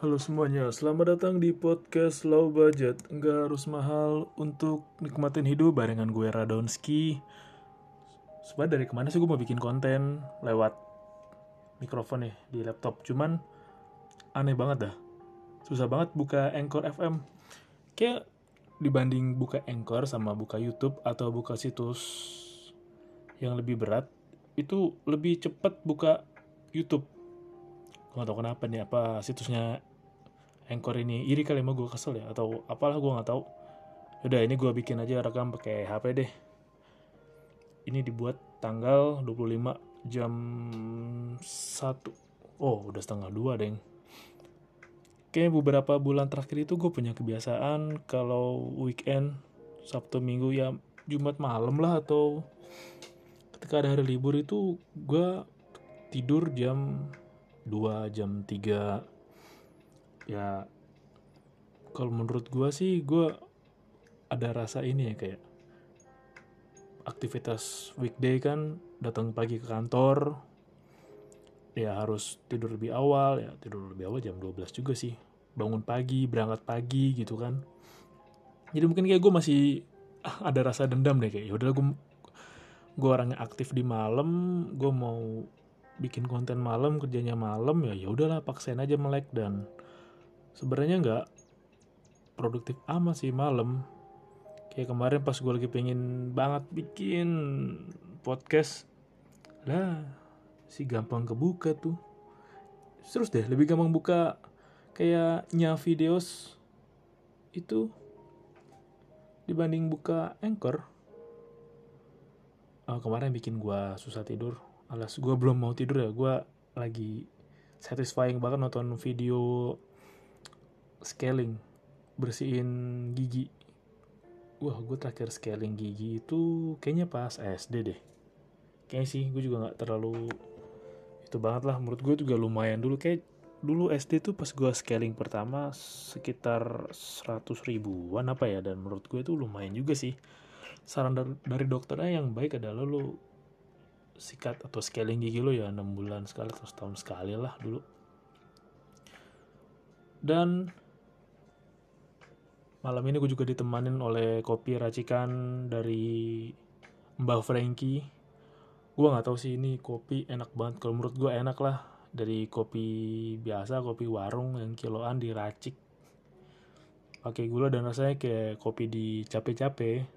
Halo semuanya, selamat datang di podcast Low Budget. Nggak harus mahal untuk nikmatin hidup barengan gue Radonski. Sebenarnya dari ke mana sih gue mau bikin konten? Lewat mikrofon nih di laptop. Cuman aneh banget dah. Susah banget buka Anchor FM Kayak dibanding buka Anchor sama buka YouTube atau buka situs yang lebih berat Itu lebih cepat buka YouTube. Gue gak tau kenapa nih apa situsnya Anchor ini. Iri kali emang gue kesel ya. Atau apalah gue nggak tahu. Udah ini gue bikin aja rekam pakai HP deh. Ini dibuat tanggal 25 jam 1 oh udah setengah dua deng. Kayak beberapa bulan terakhir itu gue punya kebiasaan kalau weekend Sabtu Minggu ya Jumat malam lah atau ketika ada hari libur itu gue tidur jam 2 jam 3 ya kalau menurut gue sih gue ada rasa ini ya kayak aktivitas weekday kan datang pagi ke kantor ya harus tidur lebih awal ya tidur lebih awal jam 12 juga sih. Bangun pagi berangkat pagi gitu kan. Jadi mungkin kayak gue masih ah, ada rasa dendam deh kayak yaudah gue gue orangnya aktif di malam gue mau bikin konten malam kerjanya malam ya ya udahlah paksain aja melek dan sebenarnya nggak produktif amat sih malam. Kayak kemarin pas gue lagi pengen banget bikin podcast lah si gampang kebuka tuh. Terus deh lebih gampang buka kayaknya videos itu dibanding buka anchor. Oh, kemarin bikin gue susah tidur. Alas gue belum mau tidur ya. Gue lagi satisfying banget nonton video scaling bersihin gigi. Wah gue terakhir scaling gigi itu kayaknya pas SD deh. Kayaknya sih gue juga nggak terlalu itu banget lah. Menurut gue juga lumayan dulu. Kayak dulu SD tuh pas gue scaling pertama sekitar 100 ribuan apa ya. Dan menurut gue itu lumayan juga sih. Saran dari, dari dokternya yang baik adalah lo sikat atau scaling gigi lo ya 6 bulan sekali atau setahun sekali lah dulu. Dan malam ini gue juga ditemanin oleh kopi racikan dari Mbak Frankie. Gue nggak tahu sih ini kopi enak banget. Kalau menurut gue enak lah. Dari kopi biasa kopi warung yang kiloan diracik. Pakai gula dan rasanya kayak kopi di cape-cape.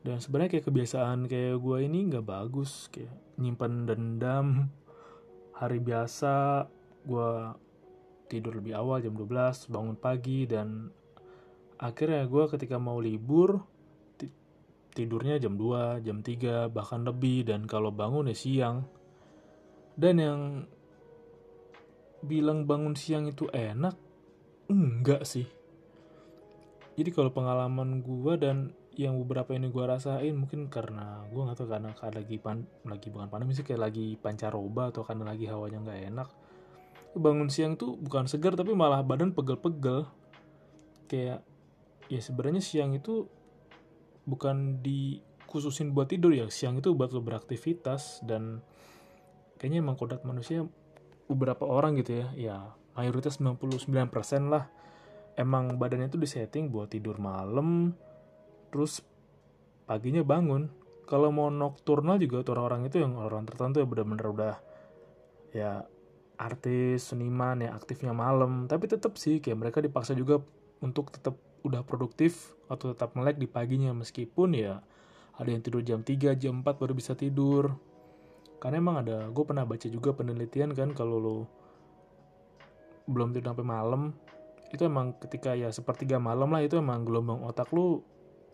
Dan sebenarnya kayak kebiasaan kayak gue ini nggak bagus. Kayak nyimpan dendam. Hari biasa gue tidur lebih awal jam 12 bangun pagi dan akhirnya gue ketika mau libur tidurnya jam 2, jam 3, bahkan lebih dan kalau bangun ya siang. Dan yang bilang bangun siang itu enak enggak sih. Jadi kalau pengalaman gue dan yang beberapa ini gue rasain mungkin karena gue nggak tahu karena lagi pan lagi bukan pandemi sih kayak lagi pancaroba atau karena lagi hawanya nggak enak bangun siang tuh bukan segar tapi malah badan pegel-pegel. Kayak ya sebenarnya siang itu bukan dikhususin buat tidur ya siang itu buat lo beraktivitas dan kayaknya emang kodrat manusia beberapa orang gitu ya. Ya mayoritas 99% lah. Emang badannya itu disetting buat tidur malam terus paginya bangun. Kalau mau nokturnal juga tuh orang-orang itu yang orang tertentu ya benar-benar udah ya artis seniman ya aktifnya malam. Tapi tetap sih kayak mereka dipaksa juga untuk tetap udah produktif atau tetap melek di paginya. Meskipun ya ada yang tidur jam 3 jam 4 baru bisa tidur. Karena emang ada gue pernah baca juga penelitian kan kalau lo belum tidur sampai malam itu emang ketika ya sepertiga malam lah itu emang gelombang otak lu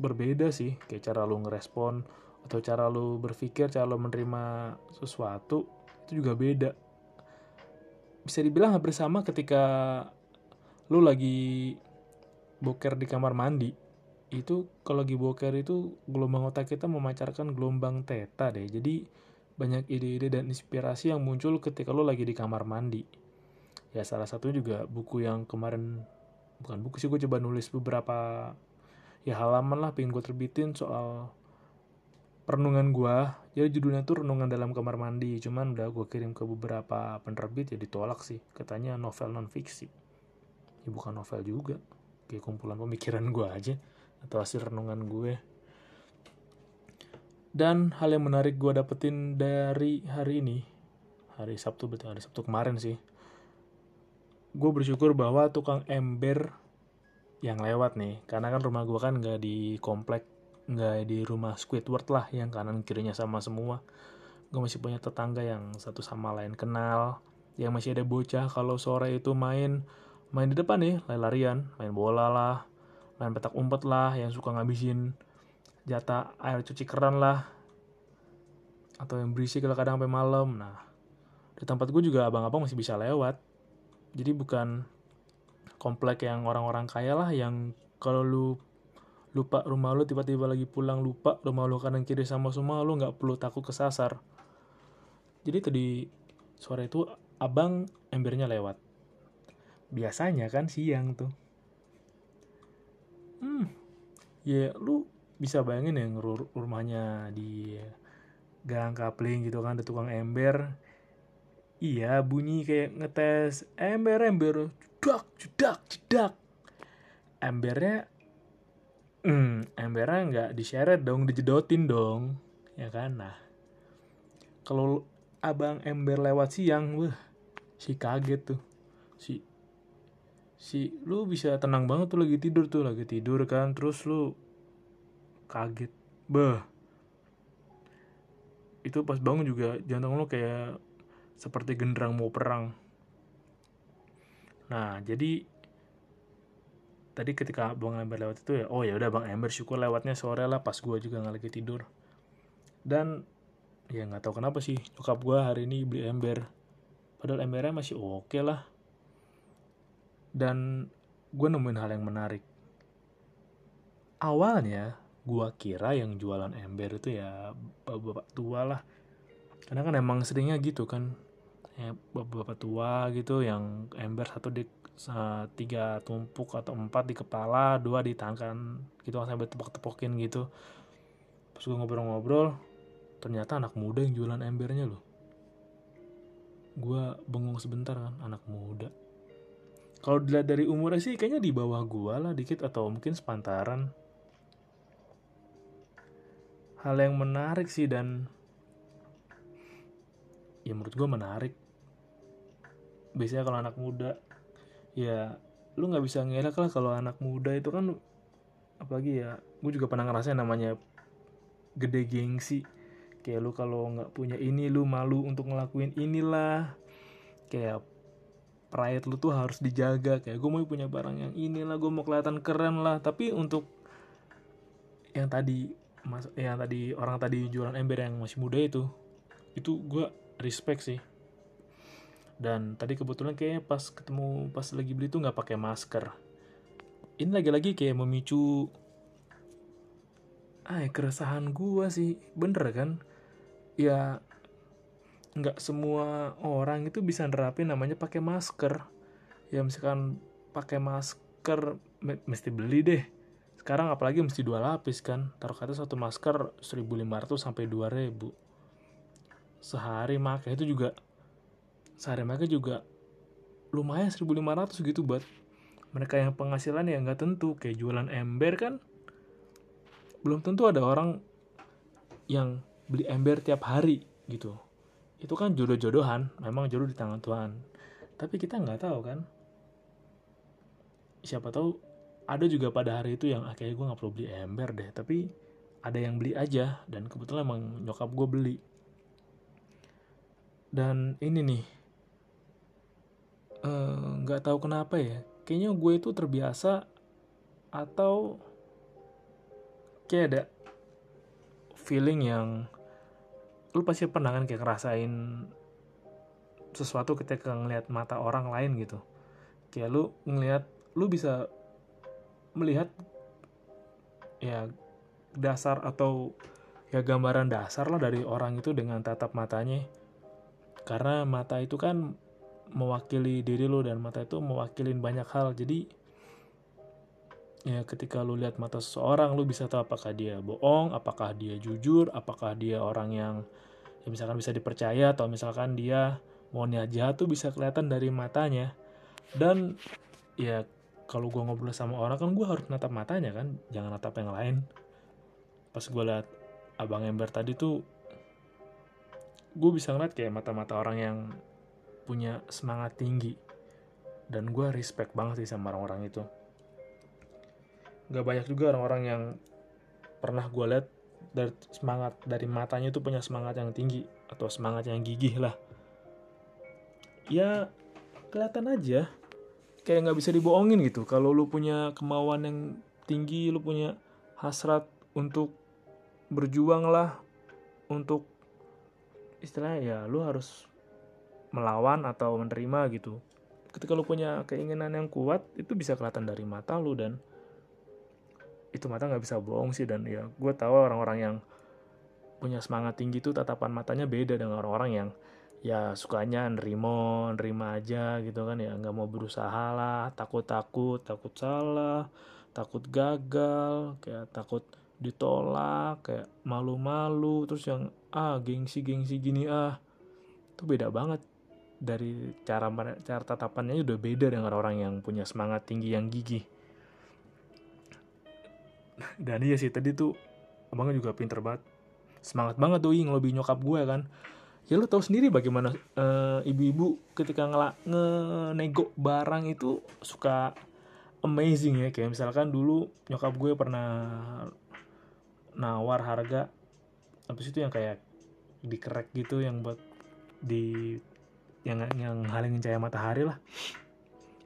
berbeda sih. Kayak cara lu ngerespon atau cara lu berpikir cara lu menerima sesuatu itu juga beda bisa dibilang hampir sama ketika lu lagi boker di kamar mandi. Itu kalau lagi boker itu gelombang otak kita memancarkan gelombang theta deh. Jadi banyak ide-ide dan inspirasi yang muncul ketika lo lagi di kamar mandi. Ya salah satu juga buku yang kemarin bukan buku sih gue coba nulis beberapa ya halaman lah pengen gue terbitin soal perenungan gua jadi judulnya tuh renungan dalam kamar mandi. Cuman udah gue kirim ke beberapa penerbit ya ditolak sih. Katanya novel non fiksi ya bukan novel juga. Kayak kumpulan pemikiran gue aja atau hasil renungan gue. Dan hal yang menarik gue dapetin dari hari ini hari Sabtu betul hari Sabtu kemarin sih. Gue bersyukur bahwa tukang ember yang lewat nih. Karena kan rumah gue kan nggak di komplek nggak di rumah Squidward lah yang kanan kirinya sama semua. Gue masih punya tetangga yang satu sama lain kenal yang masih ada bocah kalau sore itu main main di depan nih lari-larian main bola lah main petak umpet lah yang suka ngabisin jatah air cuci keran lah atau yang berisik kalau kadang sampai malam. Nah di tempat gue juga abang-abang masih bisa lewat. Jadi bukan komplek yang orang-orang kaya lah yang kalau lu lupa rumah lu tiba-tiba lagi pulang lupa rumah lu kanan kiri sama semua lu nggak perlu takut kesasar. Jadi tadi sore itu abang embernya lewat. Biasanya kan siang tuh. Hmm ya lu bisa bayangin yang rumahnya di gang kapling gitu kan ada tukang ember. Iya, bunyi kayak ngetes ember ember, jedak jedak jedak. Embernya, hmm, embernya nggak diseret dong, dijedotin dong, ya kan? Nah, kalau abang ember lewat siang, wah, si kaget tuh, si si lu bisa tenang banget tuh lagi tidur tuh lagi tidur kan terus lu kaget beh itu pas bangun juga jantung lu kayak seperti genderang mau perang. Nah, jadi tadi ketika Bang Ember lewat itu ya, oh ya udah Bang Ember syukur lewatnya sore lah pas gue juga nggak lagi tidur. Dan ya nggak tahu kenapa sih nyokap gue hari ini beli ember. Padahal embernya masih oke okay lah. Dan gue nemuin hal yang menarik. Awalnya gue kira yang jualan ember itu ya bapak-bapak tua lah. Karena kan emang seringnya gitu kan ya bapak-bapak tua gitu yang ember satu di uh, tiga tumpuk atau empat di kepala dua di tangan gitu kan sampai tepok-tepokin gitu. Pas gue ngobrol-ngobrol ternyata anak muda yang jualan embernya loh. Gue bengong sebentar kan anak muda. Kalau dilihat dari umurnya sih kayaknya di bawah gue lah dikit atau mungkin sepantaran. Hal yang menarik sih dan ya menurut gue menarik. Biasanya kalau anak muda ya lu nggak bisa ngelak lah kalau anak muda itu kan apalagi ya gue juga pernah ngerasain namanya gede gengsi. Kayak lu kalau nggak punya ini lu malu untuk ngelakuin inilah. Kayak pride lu tuh harus dijaga. Kayak gue mau punya barang yang inilah gue mau kelihatan keren lah. Tapi untuk yang tadi mas yang tadi orang tadi jualan ember yang masih muda itu itu gue respect sih dan tadi kebetulan kayaknya pas ketemu pas lagi beli tuh nggak pakai masker. Ini lagi-lagi kayak memicu ah keresahan gua sih. Bener kan? Ya nggak semua orang itu bisa nerapin namanya pakai masker. Ya misalkan pakai masker mesti beli deh. Sekarang apalagi mesti dua lapis kan? Taruh kata satu masker 1500 sampai 2000 sehari makai itu juga sehari mereka juga lumayan 1500 gitu buat mereka yang penghasilan ya nggak tentu kayak jualan ember kan. Belum tentu ada orang yang beli ember tiap hari gitu. Itu kan jodoh-jodohan memang jodoh di tangan Tuhan. Tapi kita nggak tahu kan. Siapa tahu ada juga pada hari itu yang akhirnya gue nggak perlu beli ember deh. Tapi ada yang beli aja dan kebetulan emang nyokap gue beli. Dan ini nih nggak uh, tahu kenapa ya. Kayaknya gue itu terbiasa atau kayak ada feeling yang lu pasti pernah kan kayak ngerasain sesuatu ketika ngelihat mata orang lain gitu. Kayak lu ngelihat lu bisa melihat ya dasar atau ya gambaran dasar lah dari orang itu dengan tatap matanya. Karena mata itu kan mewakili diri lo dan mata itu mewakili banyak hal. Jadi ya ketika lu lihat mata seseorang lu bisa tahu apakah dia bohong apakah dia jujur apakah dia orang yang ya misalkan bisa dipercaya atau misalkan dia mau niat jahat tuh bisa kelihatan dari matanya. Dan ya kalau gue ngobrol sama orang kan gue harus natap matanya kan jangan natap yang lain. Pas gue liat abang ember tadi tuh gue bisa ngeliat kayak mata-mata orang yang punya semangat tinggi. Dan gue respect banget sih sama orang-orang itu. Gak banyak juga orang-orang yang pernah gue lihat dari semangat dari matanya itu punya semangat yang tinggi atau semangat yang gigih lah. Ya kelihatan aja. Kayak nggak bisa dibohongin gitu. Kalau lu punya kemauan yang tinggi lu punya hasrat untuk berjuang lah untuk istilahnya ya lu harus melawan atau menerima gitu. Ketika lu punya keinginan yang kuat itu bisa kelihatan dari mata lu dan itu mata nggak bisa bohong sih dan ya gue tahu orang-orang yang punya semangat tinggi tuh tatapan matanya beda dengan orang-orang yang ya sukanya nerimo nerima aja gitu kan ya. Nggak mau berusaha lah takut takut takut salah takut gagal kayak takut ditolak kayak malu-malu terus yang ah gengsi gengsi gini ah. Itu beda banget dari cara cara tatapannya udah beda dengan orang yang punya semangat tinggi yang gigih. Dan iya sih tadi tuh abangnya juga pinter banget. Semangat banget tuh ngelobi nyokap gue kan. Ya lo tau sendiri bagaimana uh, ibu-ibu ketika ngelak ngenego barang itu suka amazing ya. Kayak misalkan dulu nyokap gue pernah nawar harga habis itu yang kayak dikerek gitu yang buat di yang yang halingin cahaya matahari lah.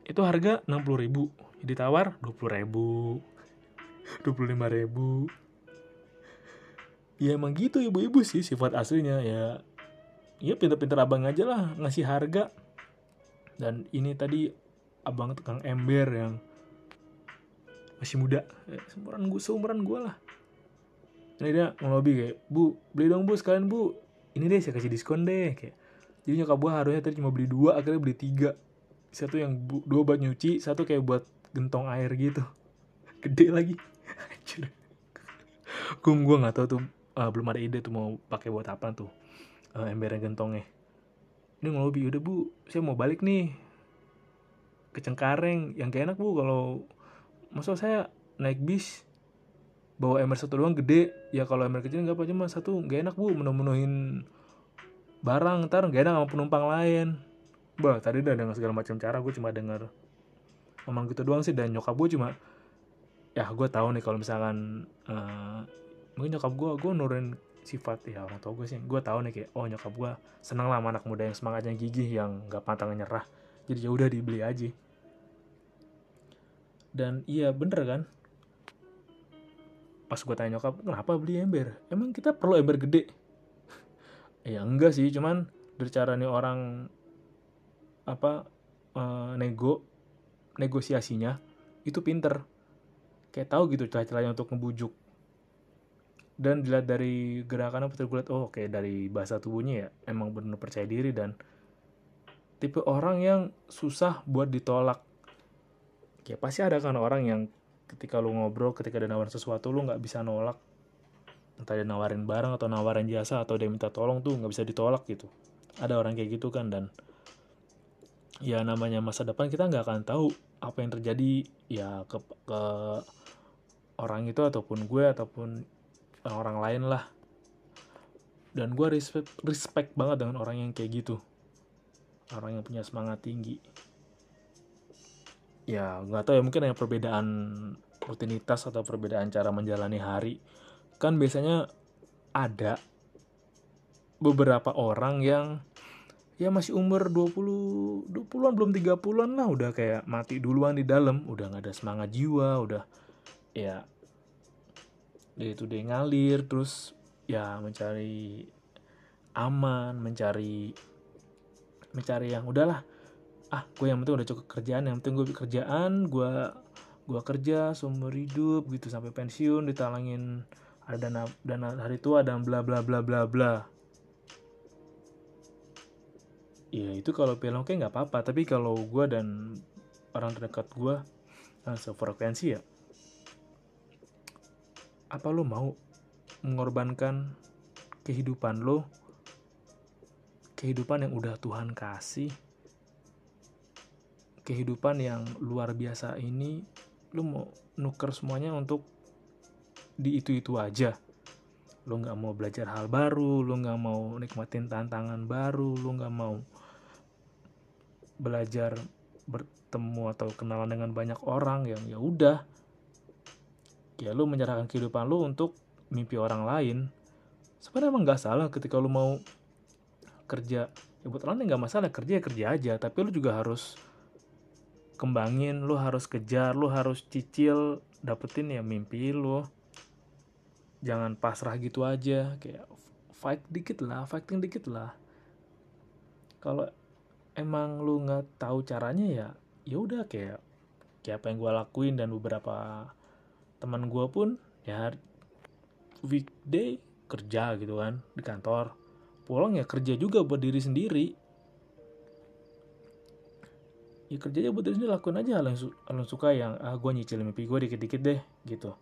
Itu harga 60 ribu. Ditawar 20 ribu. 25 ribu. Ya emang gitu ibu-ibu sih sifat aslinya. Ya ya pinter-pinter abang aja lah ngasih harga. Dan ini tadi abang tukang ember yang masih muda. Eh, seumuran gue seumuran gue lah. Ini dia ngelobi kayak bu beli dong bu sekalian bu. Ini deh saya kasih diskon deh kayak jadi nyokap gue harusnya tadi cuma beli dua akhirnya beli tiga. Satu yang dua buat nyuci satu kayak buat gentong air gitu. Gede lagi. Gue gue nggak tahu tuh uh, belum ada ide tuh mau pakai buat apa tuh uh, embernya gentongnya. Ini ngelobi udah bu saya mau balik nih ke Cengkareng. Yang kayak enak bu kalau maksud saya naik bis bawa ember satu doang gede? Ya kalau ember kecil nggak apa cuma satu nggak enak bu menemunuhin barang ntar nggak enak sama penumpang lain. Bah tadi udah dengan segala macam cara gue cuma denger ngomong gitu doang sih. Dan nyokap gue cuma ya gue tahu nih kalau misalkan uh, mungkin nyokap gue gue nurin sifat ya orang tua gue sih. Gue tahu nih kayak oh nyokap gue seneng lah anak muda yang semangatnya gigih yang nggak pantang nyerah. Jadi ya udah dibeli aja. Dan iya bener kan? Pas gue tanya nyokap kenapa beli ember? Emang kita perlu ember gede ya enggak sih cuman dari cara nih orang apa uh, nego negosiasinya itu pinter. Kayak tahu gitu cara-caranya untuk ngebujuk. Dan dilihat dari gerakan apa lihat oh okay, dari bahasa tubuhnya ya emang benar percaya diri dan tipe orang yang susah buat ditolak. Ya pasti ada kan orang yang ketika lu ngobrol ketika ada nawarin sesuatu lu nggak bisa nolak entah dia nawarin barang atau nawarin jasa atau dia minta tolong tuh nggak bisa ditolak gitu. Ada orang kayak gitu kan dan ya namanya masa depan kita nggak akan tahu apa yang terjadi ya ke, ke orang itu ataupun gue ataupun orang lain lah. Dan gue respect respect banget dengan orang yang kayak gitu. Orang yang punya semangat tinggi. Ya nggak tahu ya mungkin ada perbedaan rutinitas atau perbedaan cara menjalani hari kan biasanya ada beberapa orang yang ya masih umur 20 20-an belum 30-an lah udah kayak mati duluan di dalam udah nggak ada semangat jiwa udah ya dia itu dia ngalir terus ya mencari aman mencari mencari yang udahlah ah gue yang penting udah cukup kerjaan yang penting gue kerjaan gue gue kerja seumur hidup gitu sampai pensiun ditalangin ada dana dana hari tua dan bla bla bla bla bla. Ya itu kalau film kayak nggak apa-apa. Tapi kalau gue dan orang terdekat gue uh, sefrekuensi ya. Apa lo mau mengorbankan kehidupan lo kehidupan yang udah Tuhan kasih. Kehidupan yang luar biasa ini lo mau nuker semuanya untuk di itu-itu aja. Lo nggak mau belajar hal baru lo nggak mau nikmatin tantangan baru lo nggak mau belajar bertemu atau kenalan dengan banyak orang yang ya udah. Ya lo menyerahkan kehidupan lo untuk mimpi orang lain. Sebenarnya emang nggak salah ketika lo mau kerja. Ya buat orang nggak masalah kerja ya kerja aja. Tapi lo juga harus kembangin lo harus kejar lo harus cicil dapetin ya mimpi lo jangan pasrah gitu aja kayak fight dikit lah fighting dikit lah. Kalau emang lu nggak tahu caranya ya ya udah kayak kayak apa yang gue lakuin dan beberapa teman gue pun ya weekday kerja gitu kan di kantor. Pulang ya kerja juga buat diri sendiri. Ya kerjanya buat diri sendiri lakuin aja hal yang, hal yang suka yang ah gue nyicil mimpi gue dikit-dikit deh gitu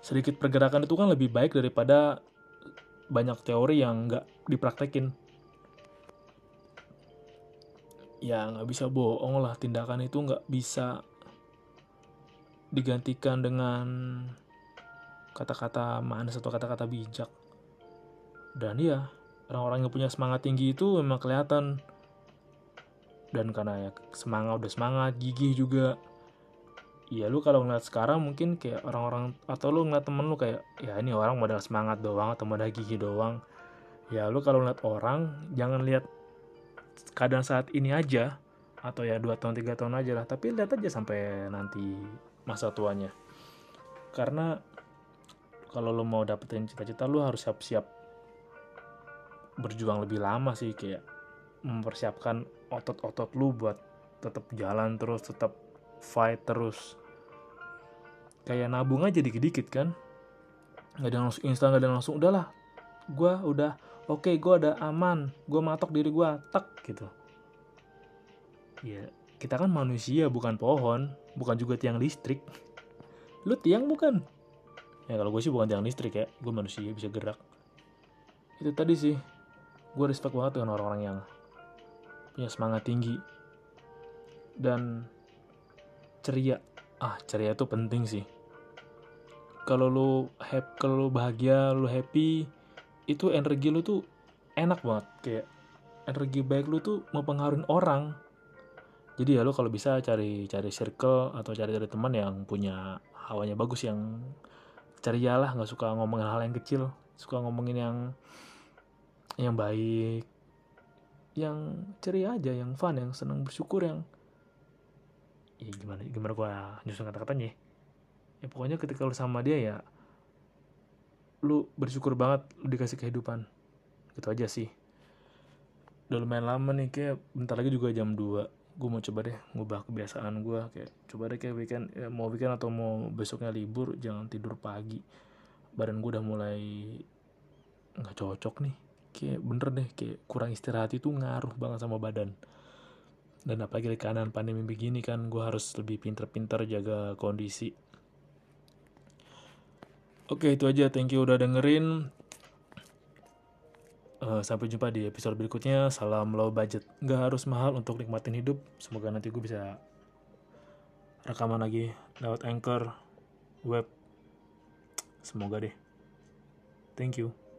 sedikit pergerakan itu kan lebih baik daripada banyak teori yang nggak dipraktekin. Ya nggak bisa bohong lah. Tindakan itu nggak bisa digantikan dengan kata-kata manis atau kata-kata bijak. Dan ya orang-orang yang punya semangat tinggi itu memang kelihatan. Dan karena ya semangat udah semangat gigih juga Iya lu kalau ngeliat sekarang mungkin kayak orang-orang atau lu ngeliat temen lu kayak ya ini orang modal semangat doang atau modal gigi doang. Ya lu kalau ngeliat orang jangan lihat keadaan saat ini aja atau ya dua tahun tiga tahun aja lah tapi lihat aja sampai nanti masa tuanya. Karena kalau lu mau dapetin cita-cita lu harus siap-siap berjuang lebih lama sih kayak mempersiapkan otot-otot lu buat tetap jalan terus tetap fight terus kayak nabung aja dikit-dikit kan. Nggak ada langsung instan nggak ada langsung udahlah gue udah oke okay, gue ada aman gue matok diri gue tak gitu. Ya kita kan manusia bukan pohon bukan juga tiang listrik. Lu tiang bukan? Ya kalau gue sih bukan tiang listrik ya gue manusia bisa gerak. Itu tadi sih gue respect banget dengan orang-orang yang punya semangat tinggi dan ceria ah ceria itu penting sih. Kalau lu happy kalau lu bahagia lu happy itu energi lu tuh enak banget. Kayak energi baik lu tuh mempengaruhi orang. Jadi ya lu kalau bisa cari cari circle atau cari cari teman yang punya hawanya bagus yang ceria lah nggak suka ngomongin hal yang kecil suka ngomongin yang yang baik. Yang ceria aja yang fun yang senang bersyukur yang ya gimana gimana gue nyusun kata-katanya ya. Pokoknya ketika lu sama dia ya lu bersyukur banget lu dikasih kehidupan. Gitu aja sih. Udah lumayan lama nih kayak bentar lagi juga jam 2 gue mau coba deh ngubah kebiasaan gue kayak coba deh kayak weekend ya, mau weekend atau mau besoknya libur jangan tidur pagi. Badan gue udah mulai nggak cocok nih. Kayak bener deh kayak kurang istirahat itu ngaruh banget sama badan dan apalagi di kanan pandemi begini kan gue harus lebih pinter-pinter jaga kondisi. Oke itu aja. Thank you udah dengerin. Uh, sampai jumpa di episode berikutnya. Salam low budget. Nggak harus mahal untuk nikmatin hidup. Semoga nanti gue bisa rekaman lagi lewat anchor web. Semoga deh. Thank you